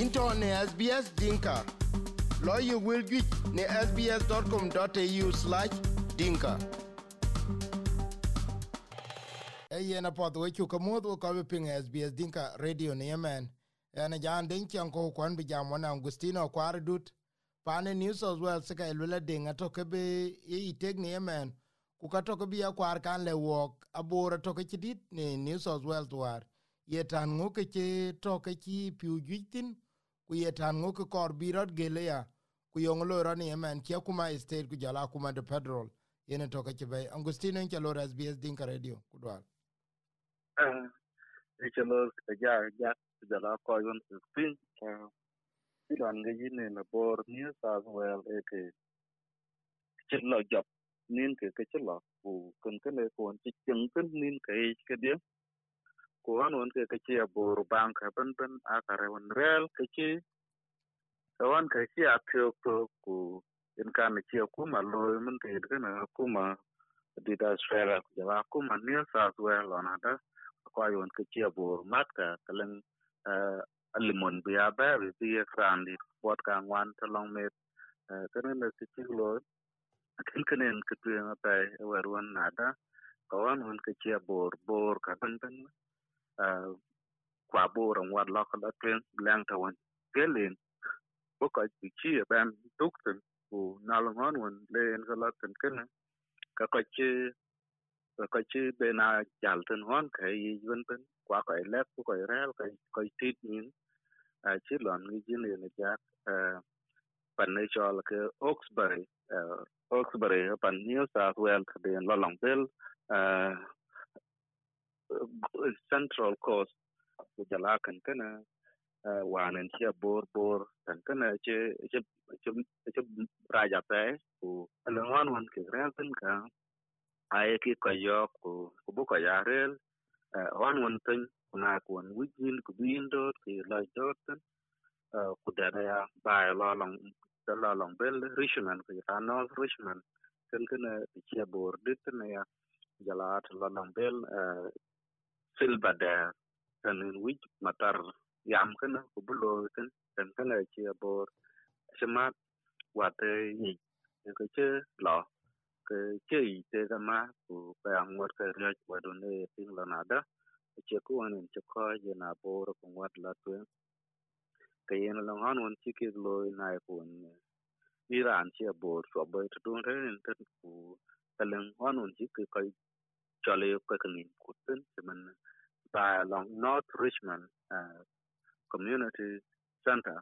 into ne SBS Dinka. Lawyer will get ne sbs.com.au slash dinka. Eyen apoth we chuka muoth we kobe ping SBS Dinka Radio ni yemen. Ene jaan ding chiang ko kwan bi jam wana Angustino kware dut. Pane New South Wales sika ilwela ding atoke be yi tek ni yemen. Kuka toke bi ya kwar kan le wok abora toke chidit ni New South Wales war. Ye tan ngoke che toke chi piu jwitin. Ku ye tan ŋo ke bi rɔt gel ya, ku yöŋ loi ran ni emɛn kia kuma estate ku jɔl akuma de pedrol yene tɔke ci bɛi angustino en lor sbs dinka radio, ku dwal eh e chalo ja ja jala ko yon pin ti eh, dan ge yin ne bor ni sa wel e ke chilo job nin ke ke chilo ku kun ke ne ko chi chung kun nin ke ke dia ko an won ke ke ya bor bank ban ban a kare won rel ke ke ko an ke ke a to ko ku in ka me ke lo min te de na di da sfera ku ja ku ma ni sa su er lo na da. Ko ay won ke ke ya bor mat ka ka len a limon bi a ba bi bi e kran di bot ka ngwan ta long me ka ne me lo a ken ka tu e pa e war won na da. Ka bor bor ka ban. Kwa bor rong wat lo ka la tren lang ta wan gelin bo ka chi chi ban tuk ten ku na lo ngon wan le en ka la ten ken ka ka chi ka ka chi be na jal ten hon ka yi wan ben kwa ka lek ku ka rel ka ka tit nin a chi lon ni là ne ja pan ne chol ke oxbury à, oxbury pan new south wales de lo long bel central coast ku jala kan kana eh, wanen chia bor bor, kan kana, che che che raja pe, ku alwan wan ke rel tin ka, ai ki ko yo ku ku bu ko ya rel eh, wan wan tin kuna ku wan wijin ku bin do ki la dot tin ku eh, da ya, ba la long, da la long bel richman ku ya no richman kan kana chia bor dit na ya, jala at lo long bel silba da kan in wij matar yam kana ko bulo kan tan kana chi bor shima wate ni ko che lo, ke che i te kama ku pa ngot ka rya wa do ne ping la na da. Che ku an che ko je na bor ko wat la tu. Ke yen la han won chi ke lo na ko ku iran che bor so bo to do re, en ku kalen han won chi ke ko jolly ko kutin ni by along North Richmond uh, Community Center.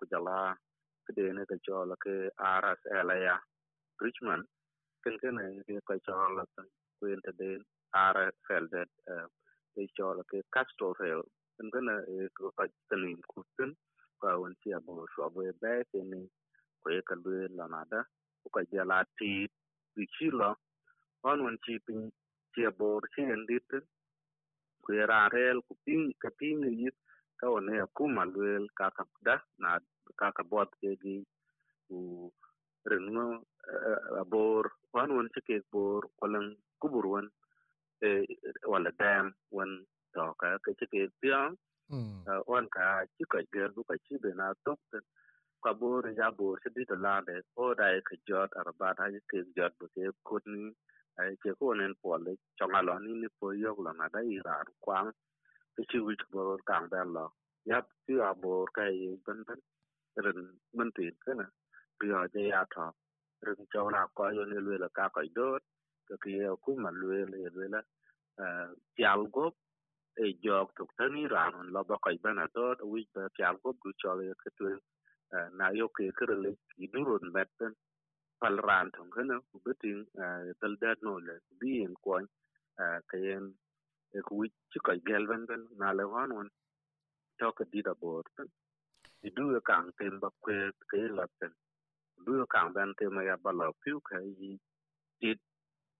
Kujala kede ne ka chola ke RSL ya Richmond. Ken ken ne ke ka chola ku ente de RSL that uh, ke chola ke Castro Hill. Ken ken ne ko ka tenin kuten ka won ti abo so abo be ke ni ko e ka lu la nada ka jala ti bi on won chi pin ci abor ci ngalit ku era rel ku ping ni ka one ku malwel ka ka da na ka ka bot u renno abor wan won ci ke bor kolang kubur wan e wala dam wan to ka ke ci ke pian wan ka ci ka ger du ka ci be na tok ten ka bor ja bor ci di to lande o dai ke jot arabata ke jot bu ke kun ai ke ko nen pole chonga lo ni ni po yok lo na dai ra kwang ke chi wi bo kang da lo yap ti a bo ka yi ben ben ren men ti ke na pi a je ya tho ren cho na ko yo ne le ka ko do ke ki ku ma le le le la tial go e jok tuk tani ran lo ba ko ben a do wi ba tial go du cho le ke tu na yo ke ke le ki du ron bet ben pal ran tong kana ku beting dal dat no le bi en ko ka yen e ku wi chi ko gel ben ben na le wan won to ka di da bor tan di du ka ang tem ba kwe ke la ten du ka ang ben tem ya ba la piu ka yi tit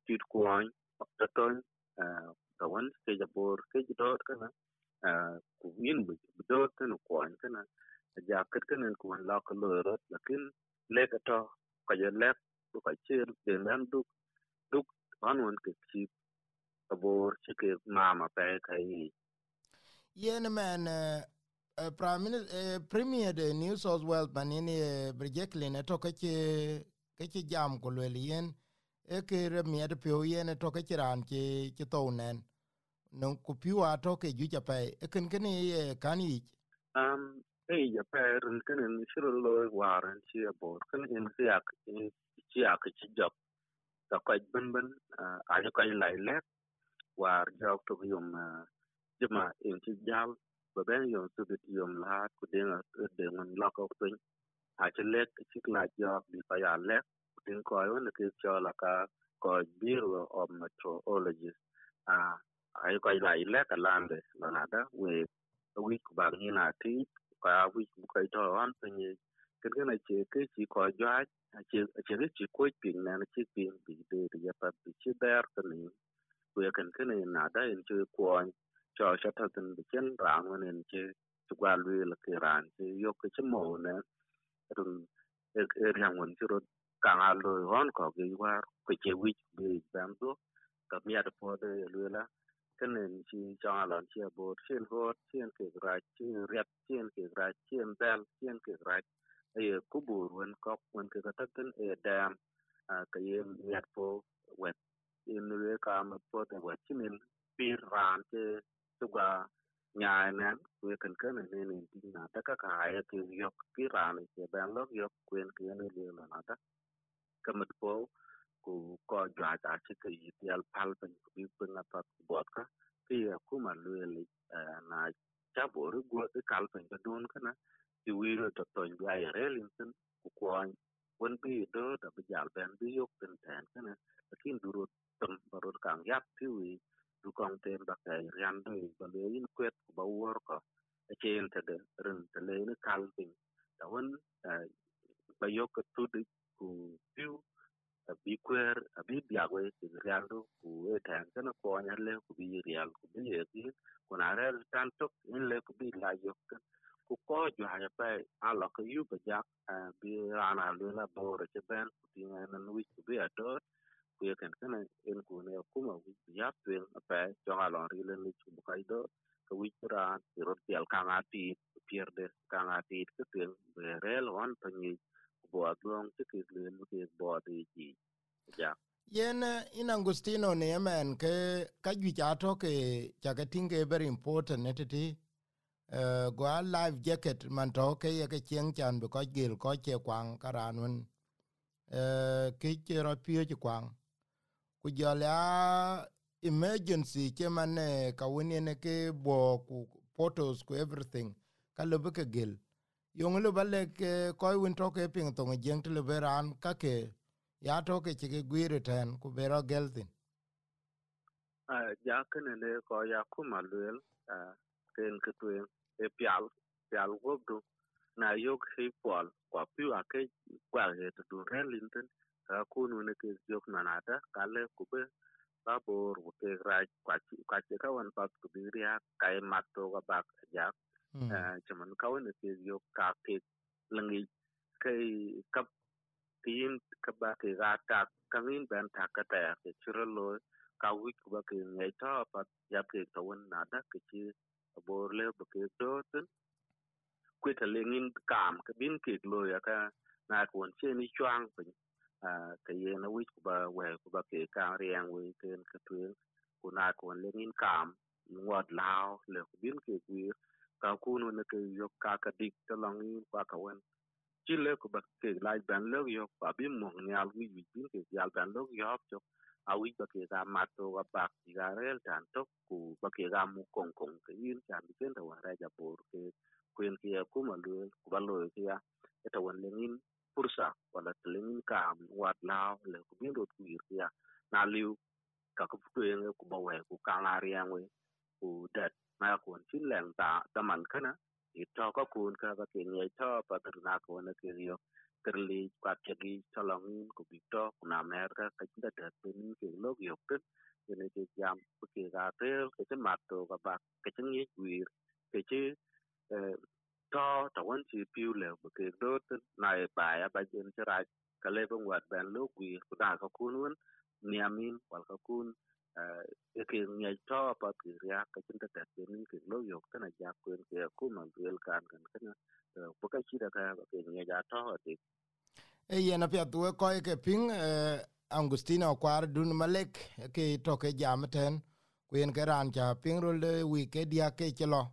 tit ko an ta ton ka wan ke ja bor ke ji dot kana ku yin bi dot tan ko an kana ja ket kana ku la ka lo rot lakin le ka to ka je lek bu ka chi de nan duk duk an won ke chi abor chi ke mama pe ka yi yen men uh, prime minister uh, premier de new south wales manini uh, brijeklin to kache kache jam ko le yen e ke re mi de pyo yen to kache ran ke ke to nen no ku piwa to ke ju ja pe e ken ken ye kan yi um e ja pe run ken ni shiro lo waran chi abor ken in siak in ci ak chi jok ka ko ben ben a ja ko lai lek war jok to yum jema in ci jal ba ben yum su bit yum la ku de na de ngon la ko tin a ci lek ci la jok bi pa ya lek tin ko yo ne ke cho la ka ko biro of meteorologist a ai ko lai lek ka lande la na da we wi ku ba ni na ti ka wi ku ko to an pe ni ke ke na ke chi kwa jwa ache ache ke chi kwa ping na na chi ping bi de ya pa bi chi ber ka ni. We kan kan ne na da in che ko cho cho ta tin bi chen ran wen in chi chu kwa lu la ke ran chi yo ke chi mo na. Run e er, e er yang wan chi ro ka nga lo hon ko ge wa ko che wi bi bam do. Ka mi ya po de lu la cái nền chi cho lon chi bột chen hot chen ke ra chi riat chen ke ra chen dal chen ke ra ai ku bur wen kop wen ke ta ten e dam a ka yem riat po wet in le ka ma po de wet chin pir ran ke tu ga nya nan ku kan kan ne ne tin na ta ka ka ai ke yok pi ran ke ban lok yok kwen ke ne le na ta ka mat po ko ko jaja chika yitial palban kubi puna pat botka ki ya kuma lueli na chabor go de kalpen da don kana ti wiro to to ya relin tin ku kwan won bi do da bijal ben bi yok tin tan kana lakin duro tam barot kang yap ti wi du kong tem ba ka yan do ba le in kwet ku ba wor ko e chen te de rin te le ni kalpen da won ba yok tu de ku piu bi kwer abi biagwe ti rialdo ku e tan kana ko nya le ku bi rial ku bi ye ti ku na re tan tok in le ku bi la yok ku ko ju ha pa ala ko yu ba jak bi rana le la bo re che ben ku ti na nan wi ku bi ato ku ye kan kana en ku ne ku ma wi ya twen pa jo ala ri le ni ku kai do. Ka wi ra ti ro ti al ka nga ti pierde ka nga ti ku twen be re lon pa ni bo adlong ti ki le ki bo ti ji ja yen in angustino ne yemen ke ka gi ja to ke ja ke tinge very important ne ti uh, go a live jacket man to ke ye ke chen chan be ko gil ko che kwang karanun uh, ke che ro pio che kwang. Ku jo la emergency che man ka woni ne ke bo ku photos ku everything ka lo be ke gil yong lu balle ke eh, koy win to ke ping to ngeng te le beran ka ke ya to ke ke gwire ten ku bero geltin. A ja ken ne ko ya kuma luel a ken ke tu e pial pial go du, na yok he pol kwa pi wa ke kwa he to du relinten ka ku nu ne ke yok le ku be, ba bor, ku ke ra, kwa ka kwa ka wan pa ku bi ria kai e mat to ga bak, ja chaman ka wan ke yok ka ke langi kai kap tin ka ba ke ga ta kangin ben ta ka ta ke chiro lo ka wi ku ba ke ngai to pa ya ke to wan na da ke chi bor le ba ke to tin ku ta le ngin kam ka bin ke lo ya ka na ko che ni chwang pin a ke ye na wi ku ba we ba ke ka riang wi ke ka tu ku na ko le ngin kam ngot lao le bin ke wi ka ku no ne ke yo ka ka dik ta long ni kwa ka wan chỉ lệ của bác cái lại bán lốc yo và bị mong nhà lui vị bin cái nhà bán lốc yo cho. À quý bác cái ra mặt to gặp bác cái ra rel tan to, ku bác cái ra mu kong kong cái yên chan biết cái đầu ra ja bor cái quyền kia ku mà lừa ku ba kia cái tàu anh lên pursa wala telengin kam wat lao le ku bin rot ku kia na liu, ka ku tu e yang ku ba we ku ka la riang we ku dat na ku chin leng ta ta man kana ito ko kun ka ka kin ye to pa ter na ko na ke yo terli kwat che gi chalong ko bi to na mer ka ka da da tin ke log yo ke ne ke jam ke ga te ke che mat to ka ba ke chen ye wir ke che to ta wan chi piu le ba ke do na e ba ya ba jen che ra ka le bang wat ban lo wir ku da ka kun wan niamin wal ka kun e ke ngai to pa ki ria ka chin ta ni ke lo yok ta na ja kwen ke ku man duel kan kan kana ko ka chi da ka ke ngai ja to ti e yena pia tu ko ke ping Angustino kwar dun malek ke to ke jam ten. Kwen ke ran cha ping ro le wi ke dia ke chelo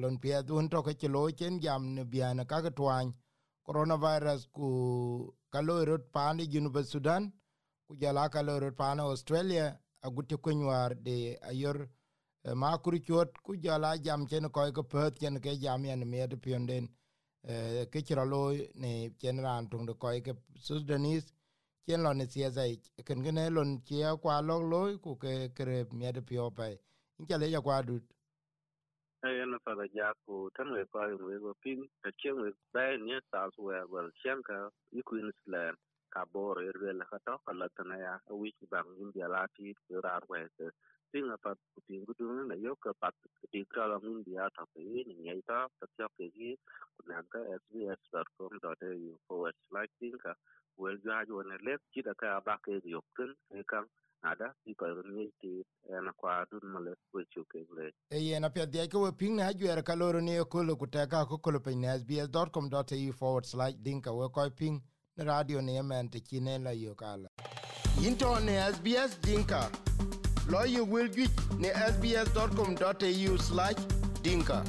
lon pia dun to ke chelo chen jam ne biana ka ke twan coronavirus ku kalorot pani junu Sudan ku jala kalorot pana Australia aguti war de ayor ma kuri ku jala jam chen ko ko pet chen ke jam yan me de pionden ke chira lo ne chen ran tung de ko ke sudanis chen lo ne sia zai ken gene lon che kwa lo lo ku ke kre me de pio pe in chale ya kwa dut. Ai na fa da ja ku tan we pa we go pin ta chen we ba ne sa su we wel chen ka i queensland ka bor er wel ka to ka la tana ya wich bang india la ti ra we ting apa ting gudu na yo ka pat ti ka la mun dia ta pe ni ngai ta ta cha ke gi kuna ka sbs.com.au forward slash ting ka wel ja jo na le chi da ka ba ke yo kun e kan ada i ko ni ti na kwa dun ma le ko chu ke le e ye na pia dia ko ping na ju er ka loro ni ko lo ku ta ka ko ko pe ni sbs.com.au forward slash dinka we ko ping radio ne yemen te chine la yo kala into ne sbs dinka Lawyer will get ne sbs.com.au slash dinka.